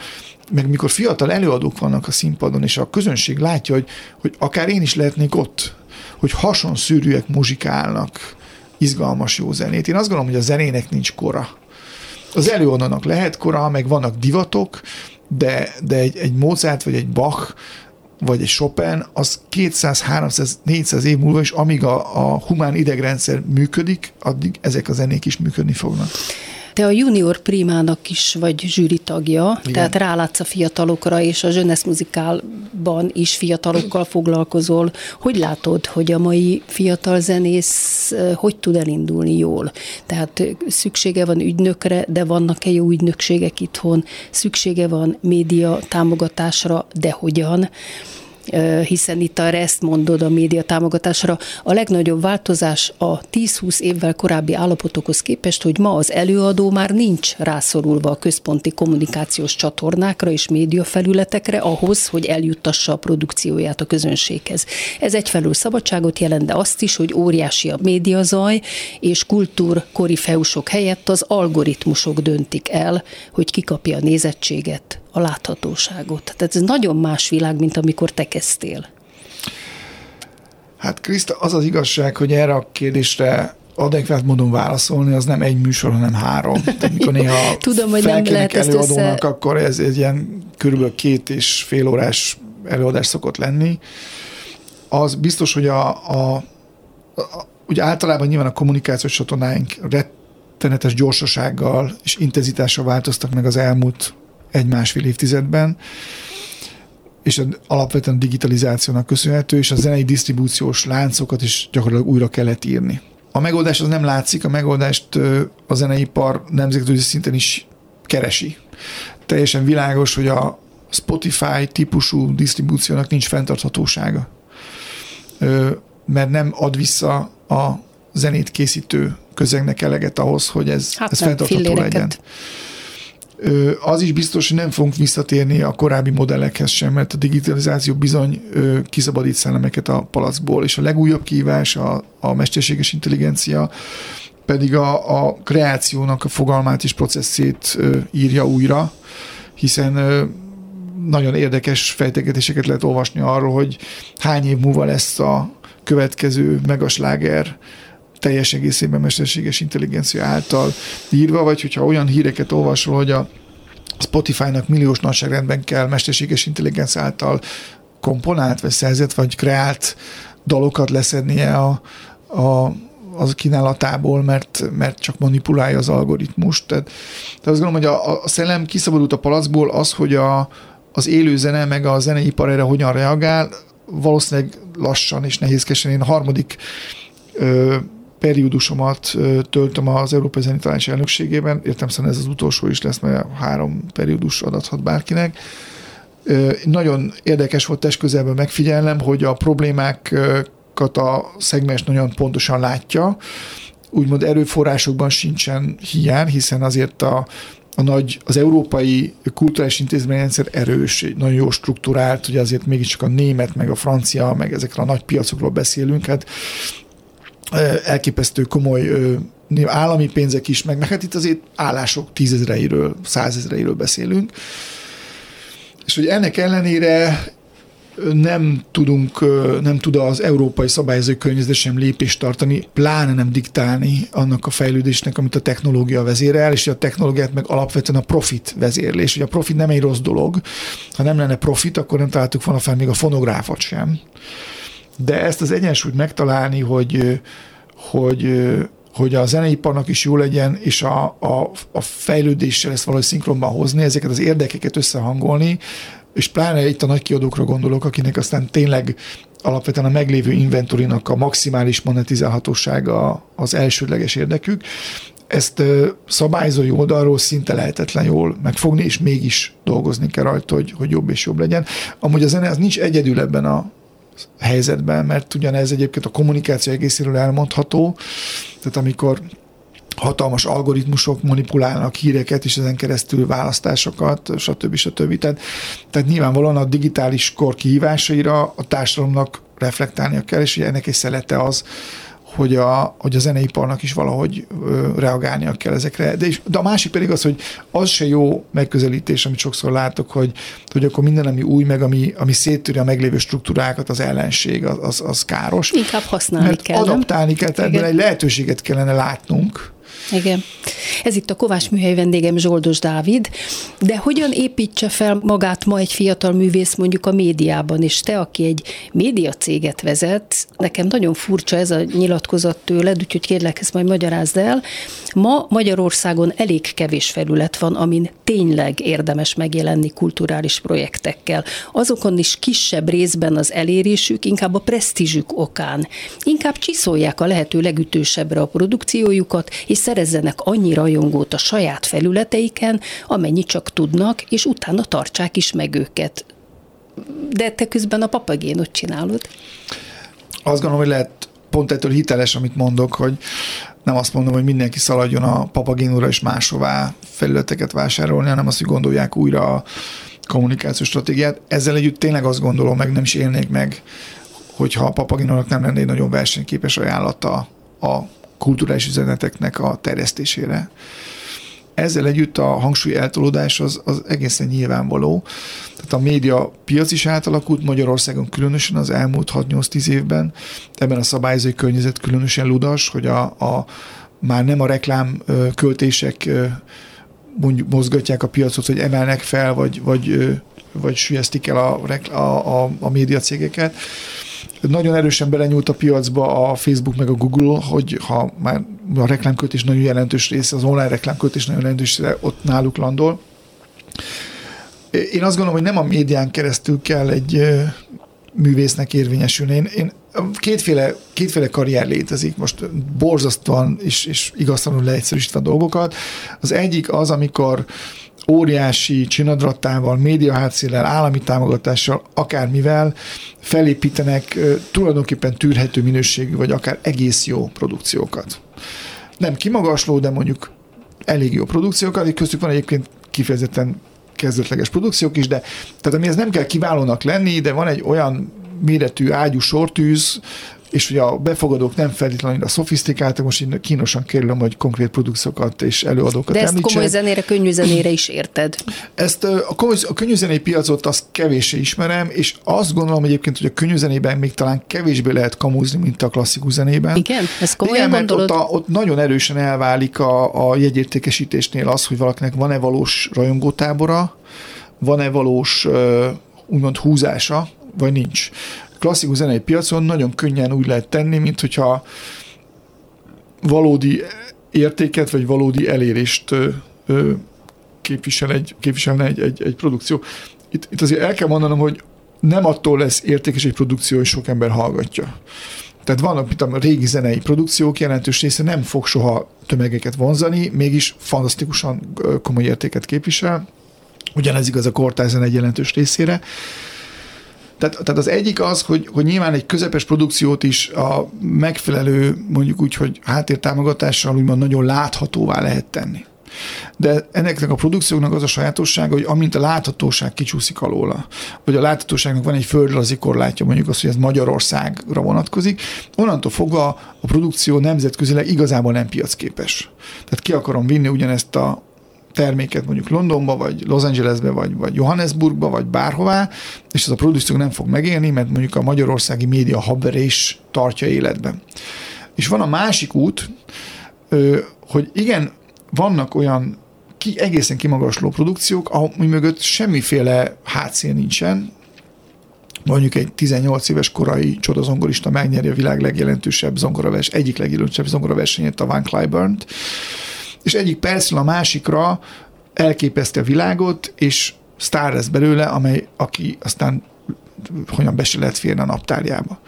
C: meg mikor fiatal előadók vannak a színpadon, és a közönség látja, hogy, hogy akár én is lehetnék ott, hogy szűrűek muzsikálnak, izgalmas jó zenét. Én azt gondolom, hogy a zenének nincs kora. Az előadónak lehet kora, meg vannak divatok, de, de egy, egy Mozart vagy egy Bach vagy egy Chopin, az 200, 300, 400 év múlva is, amíg a, a humán idegrendszer működik, addig ezek a zenék is működni fognak.
B: Te a junior primának is vagy zsűri tagja, Igen. tehát rálátsz a fiatalokra, és a Zsönesz muzikálban is fiatalokkal foglalkozol. Hogy látod, hogy a mai fiatal zenész hogy tud elindulni jól? Tehát szüksége van ügynökre, de vannak-e jó ügynökségek itthon? Szüksége van média támogatásra, de hogyan? Hiszen itt a ezt mondod a média támogatásra. A legnagyobb változás a 10-20 évvel korábbi állapotokhoz képest, hogy ma az előadó már nincs rászorulva a központi kommunikációs csatornákra és médiafelületekre ahhoz, hogy eljuttassa a produkcióját a közönséghez. Ez egyfelől szabadságot jelent, de azt is, hogy óriási a médiazaj, és kultúr korifeusok helyett az algoritmusok döntik el, hogy kikapja a nézettséget, a láthatóságot. Tehát ez nagyon más világ, mint amikor te kezdtél.
C: Hát Kriszta, az az igazság, hogy erre a kérdésre adekvát módon válaszolni, az nem egy műsor, hanem három. Tehát mikor néha
B: Tudom, hogy nem lehet
C: előadónak, össze... akkor ez egy ilyen körülbelül két és fél órás előadás szokott lenni. Az biztos, hogy a, a, a ugye általában nyilván a kommunikációs csatornáink rettenetes gyorsasággal és intenzitással változtak meg az elmúlt egy-másfél évtizedben, és alapvetően a digitalizációnak köszönhető, és a zenei disztribúciós láncokat is gyakorlatilag újra kellett írni. A megoldás az nem látszik, a megoldást a zeneipar nemzetközi szinten is keresi. Teljesen világos, hogy a Spotify típusú disztribúciónak nincs fenntarthatósága, mert nem ad vissza a zenét készítő közegnek eleget ahhoz, hogy ez, hát ez fenntartható legyen az is biztos, hogy nem fogunk visszatérni a korábbi modellekhez sem, mert a digitalizáció bizony kiszabadít szellemeket a palacból, és a legújabb kívás a, a mesterséges intelligencia pedig a, a kreációnak a fogalmát és processzét írja újra, hiszen nagyon érdekes fejtegetéseket lehet olvasni arról, hogy hány év múlva lesz a következő megasláger teljes egészében mesterséges intelligencia által írva, vagy hogyha olyan híreket olvasol, hogy a Spotify-nak milliós nagyságrendben kell mesterséges intelligencia által komponált, vagy szerzett, vagy kreált dalokat leszednie a, a, az kínálatából, mert, mert csak manipulálja az algoritmust. Tehát, tehát azt gondolom, hogy a, a szellem kiszabadult a palacból az, hogy a, az élő zene meg a zeneipar erre hogyan reagál, valószínűleg lassan és nehézkesen. Én a harmadik ö, periódusomat töltöm az Európai Zenei Tanács elnökségében, értem szerint ez az utolsó is lesz, mert három periódus adathat bárkinek. Nagyon érdekes volt test közelben megfigyelnem, hogy a problémákat a szegmens nagyon pontosan látja, úgymond erőforrásokban sincsen hiány, hiszen azért a, a nagy, az európai kulturális intézményrendszer erős, nagyon jó struktúrált, ugye azért mégiscsak a német, meg a francia, meg ezekről a nagy piacokról beszélünk, hát elképesztő komoly állami pénzek is, meg, meg hát itt azért állások tízezreiről, százezreiről beszélünk. És hogy ennek ellenére nem tudunk, nem tud az európai szabályozó környezet sem lépést tartani, pláne nem diktálni annak a fejlődésnek, amit a technológia vezérel, és a technológiát meg alapvetően a profit vezérlés. Ugye a profit nem egy rossz dolog, ha nem lenne profit, akkor nem találtuk volna fel még a fonográfot sem de ezt az egyensúlyt megtalálni, hogy, hogy, hogy a zeneiparnak is jó legyen, és a, a, a fejlődéssel ezt valahogy szinkronban hozni, ezeket az érdekeket összehangolni, és pláne itt a nagy kiadókra gondolok, akinek aztán tényleg alapvetően a meglévő inventorinak a maximális monetizálhatósága az elsődleges érdekük. Ezt szabályzói oldalról szinte lehetetlen jól megfogni, és mégis dolgozni kell rajta, hogy, hogy jobb és jobb legyen. Amúgy a zene az nincs egyedül ebben a helyzetben, mert ugyanez egyébként a kommunikáció egészéről elmondható, tehát amikor hatalmas algoritmusok manipulálnak híreket, és ezen keresztül választásokat, stb. stb. Tehát, tehát nyilvánvalóan a digitális kor kihívásaira a társadalomnak reflektálnia kell, és ugye ennek egy szelete az, hogy a, hogy a zeneiparnak is valahogy ö, reagálnia kell ezekre. De, is, de a másik pedig az, hogy az se jó megközelítés, amit sokszor látok, hogy, hogy akkor minden, ami új, meg ami, ami széttűri a meglévő struktúrákat, az ellenség, az, az, az káros.
B: Inkább használni
C: Mert
B: kell.
C: Adaptálni kell, tehát egy lehetőséget kellene látnunk,
B: Igen. Ez itt a Kovács műhely vendégem Zsoldos Dávid, de hogyan építse fel magát ma egy fiatal művész mondjuk a médiában, és te, aki egy médiacéget vezet, nekem nagyon furcsa ez a nyilatkozat tőled, úgyhogy kérlek, ezt majd magyarázd el. Ma Magyarországon elég kevés felület van, amin tényleg érdemes megjelenni kulturális projektekkel. Azokon is kisebb részben az elérésük, inkább a presztízsük okán. Inkább csiszolják a lehető legütősebbre a produkciójukat, és szerezzenek annyi rajongót a saját felületeiken, amennyit csak tudnak, és utána tartsák is meg őket. De te közben a papagénot csinálod.
C: Azt gondolom, hogy lehet pont ettől hiteles, amit mondok, hogy nem azt mondom, hogy mindenki szaladjon a papagénóra és máshová felületeket vásárolni, hanem azt, hogy gondolják újra a kommunikációs stratégiát. Ezzel együtt tényleg azt gondolom, meg nem is élnék meg, hogyha a papagénónak nem lenne egy nagyon versenyképes ajánlata a kulturális üzeneteknek a terjesztésére. Ezzel együtt a hangsúly eltolódás az, az egészen nyilvánvaló. Tehát a média piac is átalakult Magyarországon különösen az elmúlt 6-8-10 évben. Ebben a szabályozói környezet különösen ludas, hogy a, a már nem a reklám költések mondjuk mozgatják a piacot, hogy emelnek fel, vagy, vagy, vagy sülyeztik el a, a, a, a médiacégeket, nagyon erősen belenyúlt a piacba a Facebook meg a Google, hogy ha már a reklámköltés nagyon jelentős része, az online reklámköltés nagyon jelentős része ott náluk landol. Én azt gondolom, hogy nem a médián keresztül kell egy művésznek érvényesülni. Én, én kétféle, kétféle karrier létezik, most borzasztóan és, és igaztalanul leegyszerűsítve a dolgokat. Az egyik az, amikor óriási csinadrattával, médiahátszéllel, állami támogatással, akármivel felépítenek tulajdonképpen tűrhető minőségű, vagy akár egész jó produkciókat. Nem kimagasló, de mondjuk elég jó produkciókat, köztük van egyébként kifejezetten kezdetleges produkciók is, de tehát amihez nem kell kiválónak lenni, de van egy olyan méretű ágyú sortűz, és ugye a befogadók nem feltétlenül a szofisztikáltak, most én kínosan kerülöm, hogy konkrét produkciókat és előadókat
B: De ezt említsek. komoly zenére, könnyű zenére is érted?
C: Ezt a, komoly, a könnyű zenei piacot azt kevéssé ismerem, és azt gondolom egyébként, hogy a könnyű zenében még talán kevésbé lehet kamúzni, mint a klasszikus zenében.
B: Igen? Ez komolyan
C: Igen, mert
B: gondolod?
C: Ott, a, ott nagyon erősen elválik a, a jegyértékesítésnél az, hogy valakinek van-e valós rajongótábora, van-e valós úgymond húzása, vagy nincs klasszikus zenei piacon nagyon könnyen úgy lehet tenni, mint hogyha valódi értéket, vagy valódi elérést képvisel egy, képviselne egy, egy, egy produkció. Itt, itt azért el kell mondanom, hogy nem attól lesz értékes egy produkció, hogy sok ember hallgatja. Tehát vannak, mint a régi zenei produkciók, jelentős része nem fog soha tömegeket vonzani, mégis fantasztikusan komoly értéket képvisel. Ugyanez igaz a kortárs egy jelentős részére. Tehát, tehát az egyik az, hogy, hogy nyilván egy közepes produkciót is a megfelelő, mondjuk úgy, hogy háttértámogatással úgymond nagyon láthatóvá lehet tenni. De ennek a produkcióknak az a sajátossága, hogy amint a láthatóság kicsúszik alóla, vagy a láthatóságnak van egy földrajzi korlátja, mondjuk az, hogy ez Magyarországra vonatkozik, onnantól fogva a produkció nemzetközileg igazából nem piacképes. Tehát ki akarom vinni ugyanezt a terméket mondjuk Londonba, vagy Los Angelesbe, vagy, vagy Johannesburgba, vagy bárhová, és ez a produkció nem fog megélni, mert mondjuk a magyarországi média habverés tartja életben. És van a másik út, hogy igen, vannak olyan ki, egészen kimagasló produkciók, ahol mögött semmiféle hátszél nincsen, mondjuk egy 18 éves korai csodazongorista megnyeri a világ legjelentősebb zongoravers, egyik legjelentősebb zongoraversenyét, a Van Cliburn-t, és egyik percről a másikra elképeszte a világot, és sztár lesz belőle, amely, aki aztán hogyan be se lehet férni a naptárjába.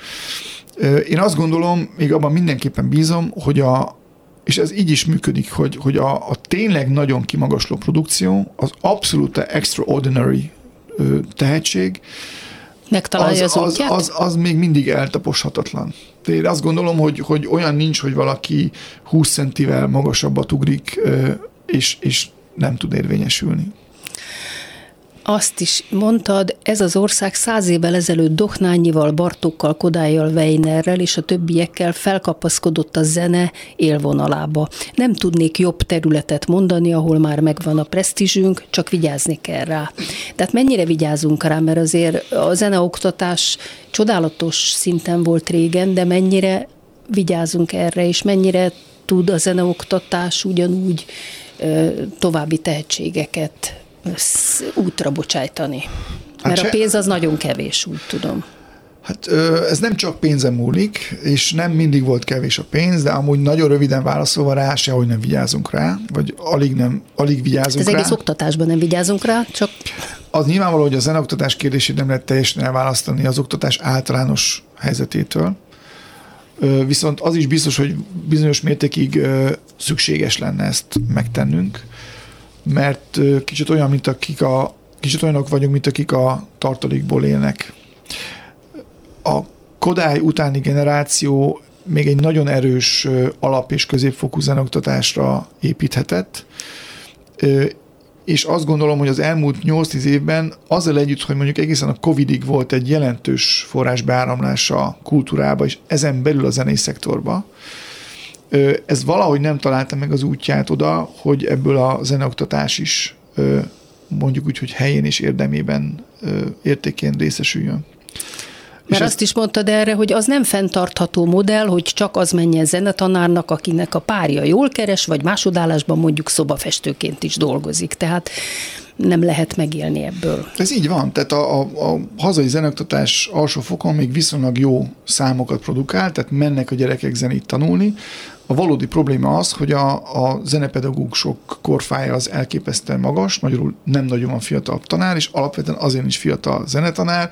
C: Én azt gondolom, még abban mindenképpen bízom, hogy a, és ez így is működik, hogy, hogy a, a tényleg nagyon kimagasló produkció, az abszolút extraordinary tehetség,
B: Megtalálja
C: az, az, az, az, az még mindig eltaposhatatlan. De én azt gondolom, hogy, hogy olyan nincs, hogy valaki 20 centivel magasabbat ugrik, és, és nem tud érvényesülni
B: azt is mondtad, ez az ország száz évvel ezelőtt Dohnányival, Bartókkal, Kodályjal, Weinerrel és a többiekkel felkapaszkodott a zene élvonalába. Nem tudnék jobb területet mondani, ahol már megvan a presztízsünk, csak vigyázni kell rá. Tehát mennyire vigyázunk rá, mert azért a zeneoktatás csodálatos szinten volt régen, de mennyire vigyázunk erre, és mennyire tud a zeneoktatás ugyanúgy további tehetségeket útra bocsájtani. Hát Mert a pénz az nagyon kevés, úgy tudom.
C: Hát ez nem csak pénzem múlik, és nem mindig volt kevés a pénz, de amúgy nagyon röviden válaszolva rá, sehogy nem vigyázunk rá, vagy alig, nem, alig vigyázunk hát
B: az
C: rá.
B: egész oktatásban nem vigyázunk rá, csak...
C: Az nyilvánvaló, hogy a zeneoktatás kérdését nem lehet teljesen elválasztani az oktatás általános helyzetétől. Viszont az is biztos, hogy bizonyos mértékig szükséges lenne ezt megtennünk, mert kicsit olyan, mint akik a, kicsit olyanok vagyunk, mint akik a tartalékból élnek. A Kodály utáni generáció még egy nagyon erős alap- és középfokú zenoktatásra építhetett, és azt gondolom, hogy az elmúlt 8-10 évben azzal együtt, hogy mondjuk egészen a Covidig volt egy jelentős forrásbeáramlása a kultúrába, és ezen belül a zenei szektorba, ez valahogy nem találta meg az útját oda, hogy ebből a zeneoktatás is mondjuk úgy, hogy helyén és érdemében értékén részesüljön.
B: Mert azt is mondtad erre, hogy az nem fenntartható modell, hogy csak az menjen zenetanárnak, akinek a párja jól keres, vagy másodállásban mondjuk szobafestőként is dolgozik. Tehát nem lehet megélni ebből.
C: Ez így van, tehát a, a, a hazai zenektatás alsó fokon még viszonylag jó számokat produkál, tehát mennek a gyerekek zenét tanulni. A valódi probléma az, hogy a, a zenepedagógusok korfája az elképesztően magas, magyarul nem nagyon van fiatal tanár, és alapvetően azért is fiatal zenetanár,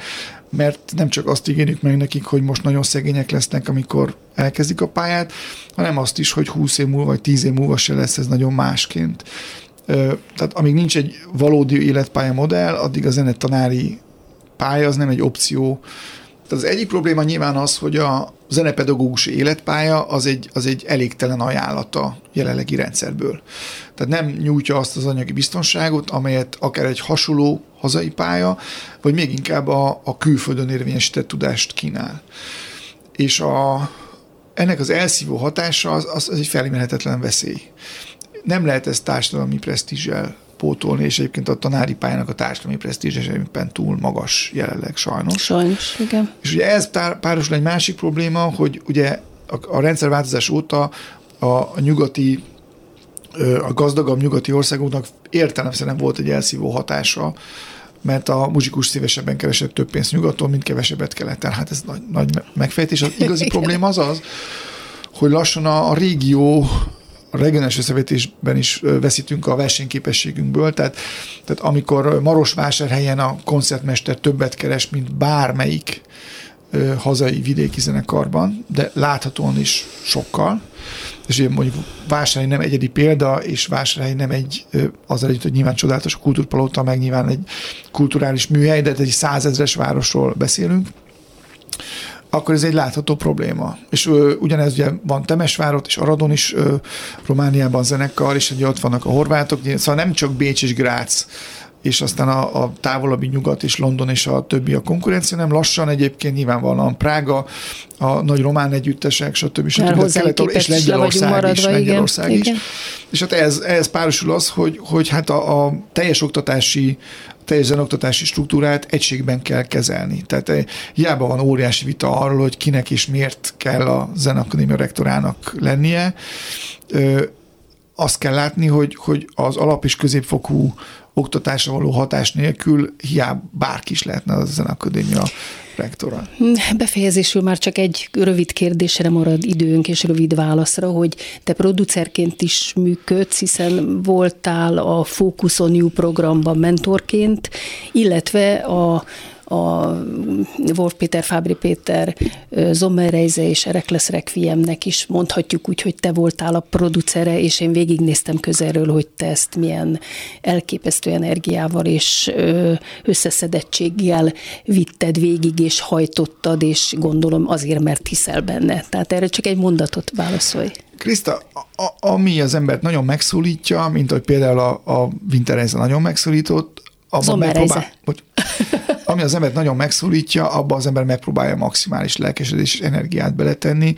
C: mert nem csak azt ígérjük meg nekik, hogy most nagyon szegények lesznek, amikor elkezdik a pályát, hanem azt is, hogy 20 év múlva vagy 10 év múlva se lesz ez nagyon másként. Tehát amíg nincs egy valódi életpálya modell, addig a zenetanári pálya az nem egy opció. Tehát az egyik probléma nyilván az, hogy a zenepedagógus életpálya az egy, az egy elégtelen ajánlata jelenlegi rendszerből. Tehát nem nyújtja azt az anyagi biztonságot, amelyet akár egy hasonló hazai pálya, vagy még inkább a, a külföldön érvényesített tudást kínál. És a, ennek az elszívó hatása az, az, az egy felismerhetetlen veszély. Nem lehet ezt társadalmi presztízsel pótolni, és egyébként a tanári pályának a társadalmi presztízse éppen túl magas jelenleg sajnos.
B: Sajnos, igen.
C: És ugye ez párosul egy másik probléma, hogy ugye a, a rendszerváltozás óta a, a nyugati a gazdagabb nyugati országoknak értelemszerűen volt egy elszívó hatása, mert a muzsikus szívesebben keresett több pénzt nyugaton, mint kevesebbet keleten. Hát ez nagy, nagy megfejtés. Az igazi probléma az az, hogy lassan a, a régió a regionális összevetésben is veszítünk a versenyképességünkből, tehát, tehát amikor Marosvásárhelyen a koncertmester többet keres, mint bármelyik hazai vidéki zenekarban, de láthatóan is sokkal, és ugye mondjuk Vásárhely nem egyedi példa, és Vásárhely nem egy, azzal együtt, hogy nyilván csodálatos kultúrpalota, meg nyilván egy kulturális műhely, de egy százezres városról beszélünk, akkor ez egy látható probléma. És ö, ugyanez ugye van Temesvárot és Aradon is ö, Romániában zenekar, és ugye ott vannak a horvátok, szóval nem csak Bécs és Grác és aztán a, a távolabbi nyugat és London és a többi a konkurencia, nem lassan egyébként nyilvánvalóan Prága, a nagy román együttesek, stb. stb. stb. és Lengyelország maradva, is, Lengyelország igen, is. Igen. És hát ez, ez párosul az, hogy, hogy hát a, a teljes oktatási teljes zenoktatási struktúrát egységben kell kezelni. Tehát eh, hiába van óriási vita arról, hogy kinek és miért kell a zenakadémia rektorának lennie. Azt kell látni, hogy, hogy az alap- és középfokú oktatásra való hatás nélkül hiába bárki is lehetne a zenakadémia rektora.
B: Befejezésül már csak egy rövid kérdésre marad időnk és rövid válaszra, hogy te producerként is működsz, hiszen voltál a Focus on You programban mentorként, illetve a a Wolf Péter, Fábri Péter, Zommerreize és Erekles Requiemnek is mondhatjuk úgy, hogy te voltál a producere, és én végignéztem közelről, hogy te ezt milyen elképesztő energiával és összeszedettséggel vitted végig, és hajtottad, és gondolom azért, mert hiszel benne. Tehát erre csak egy mondatot válaszolj.
C: Krista, ami az embert nagyon megszólítja, mint hogy például a, a Winterreise nagyon megszólított, abban megpróbál, hogy, ami az embert nagyon megszólítja, abba az ember megpróbálja maximális lelkesedés és energiát beletenni.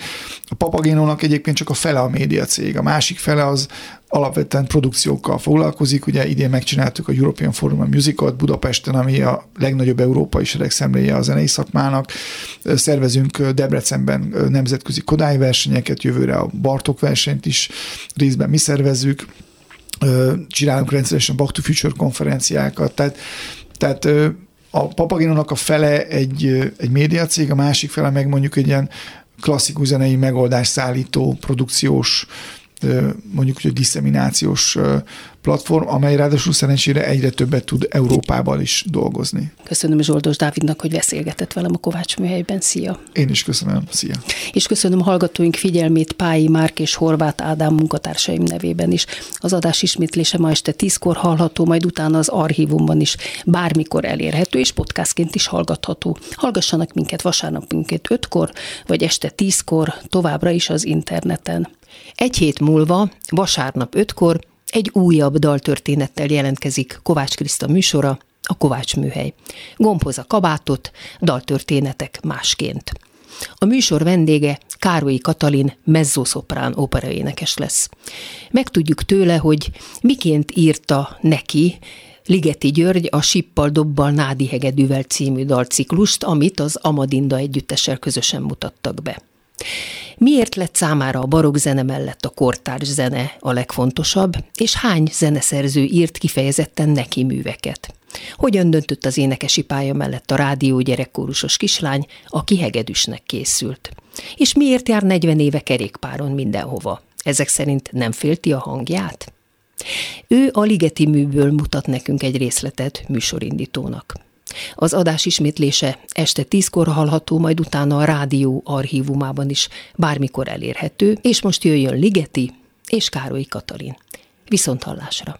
C: A Papagénónak egyébként csak a fele a média cég, a másik fele az alapvetően produkciókkal foglalkozik. Ugye idén megcsináltuk a European Forum Musicot Budapesten, ami a legnagyobb európai seregszemléje a zenei szakmának. Szervezünk Debrecenben nemzetközi Kodály versenyeket, jövőre a Bartok versenyt is részben mi szervezzük. Csinálunk rendszeresen Back to Future konferenciákat, tehát, tehát a Papaginónak a fele egy, egy médiacég, a másik fele meg mondjuk egy ilyen klasszikus zenei megoldás szállító, produkciós mondjuk hogy diszeminációs platform, amely ráadásul szerencsére egyre többet tud Európában is dolgozni.
B: Köszönöm Zsoldos Dávidnak, hogy beszélgetett velem a Kovács műhelyben. Szia!
C: Én is köszönöm. Szia!
B: És köszönöm hallgatóink figyelmét Pályi Márk és Horváth Ádám munkatársaim nevében is. Az adás ismétlése ma este tízkor hallható, majd utána az archívumban is bármikor elérhető, és podcastként is hallgatható. Hallgassanak minket vasárnap minket ötkor, vagy este tízkor, továbbra is az interneten. Egy hét múlva, vasárnap ötkor egy újabb daltörténettel jelentkezik Kovács Kriszta műsora, a Kovács műhely. Gombhoz a kabátot, daltörténetek másként. A műsor vendége Károlyi Katalin mezzoszoprán operaénekes lesz. Megtudjuk tőle, hogy miként írta neki Ligeti György a Sippal Dobbal Nádi Hegedűvel című dalciklust, amit az Amadinda együttessel közösen mutattak be. Miért lett számára a barokk zene mellett a kortárs zene a legfontosabb, és hány zeneszerző írt kifejezetten neki műveket? Hogyan döntött az énekesi pálya mellett a rádió gyerekkórusos kislány, aki hegedűsnek készült? És miért jár 40 éve kerékpáron mindenhova? Ezek szerint nem félti a hangját? Ő a Ligeti műből mutat nekünk egy részletet műsorindítónak. Az adás ismétlése este tízkor hallható, majd utána a rádió archívumában is bármikor elérhető, és most jöjjön Ligeti és Károly Katalin. Viszont hallásra!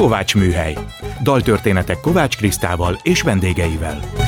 A: Kovács Műhely. Daltörténetek Kovács Krisztával és vendégeivel.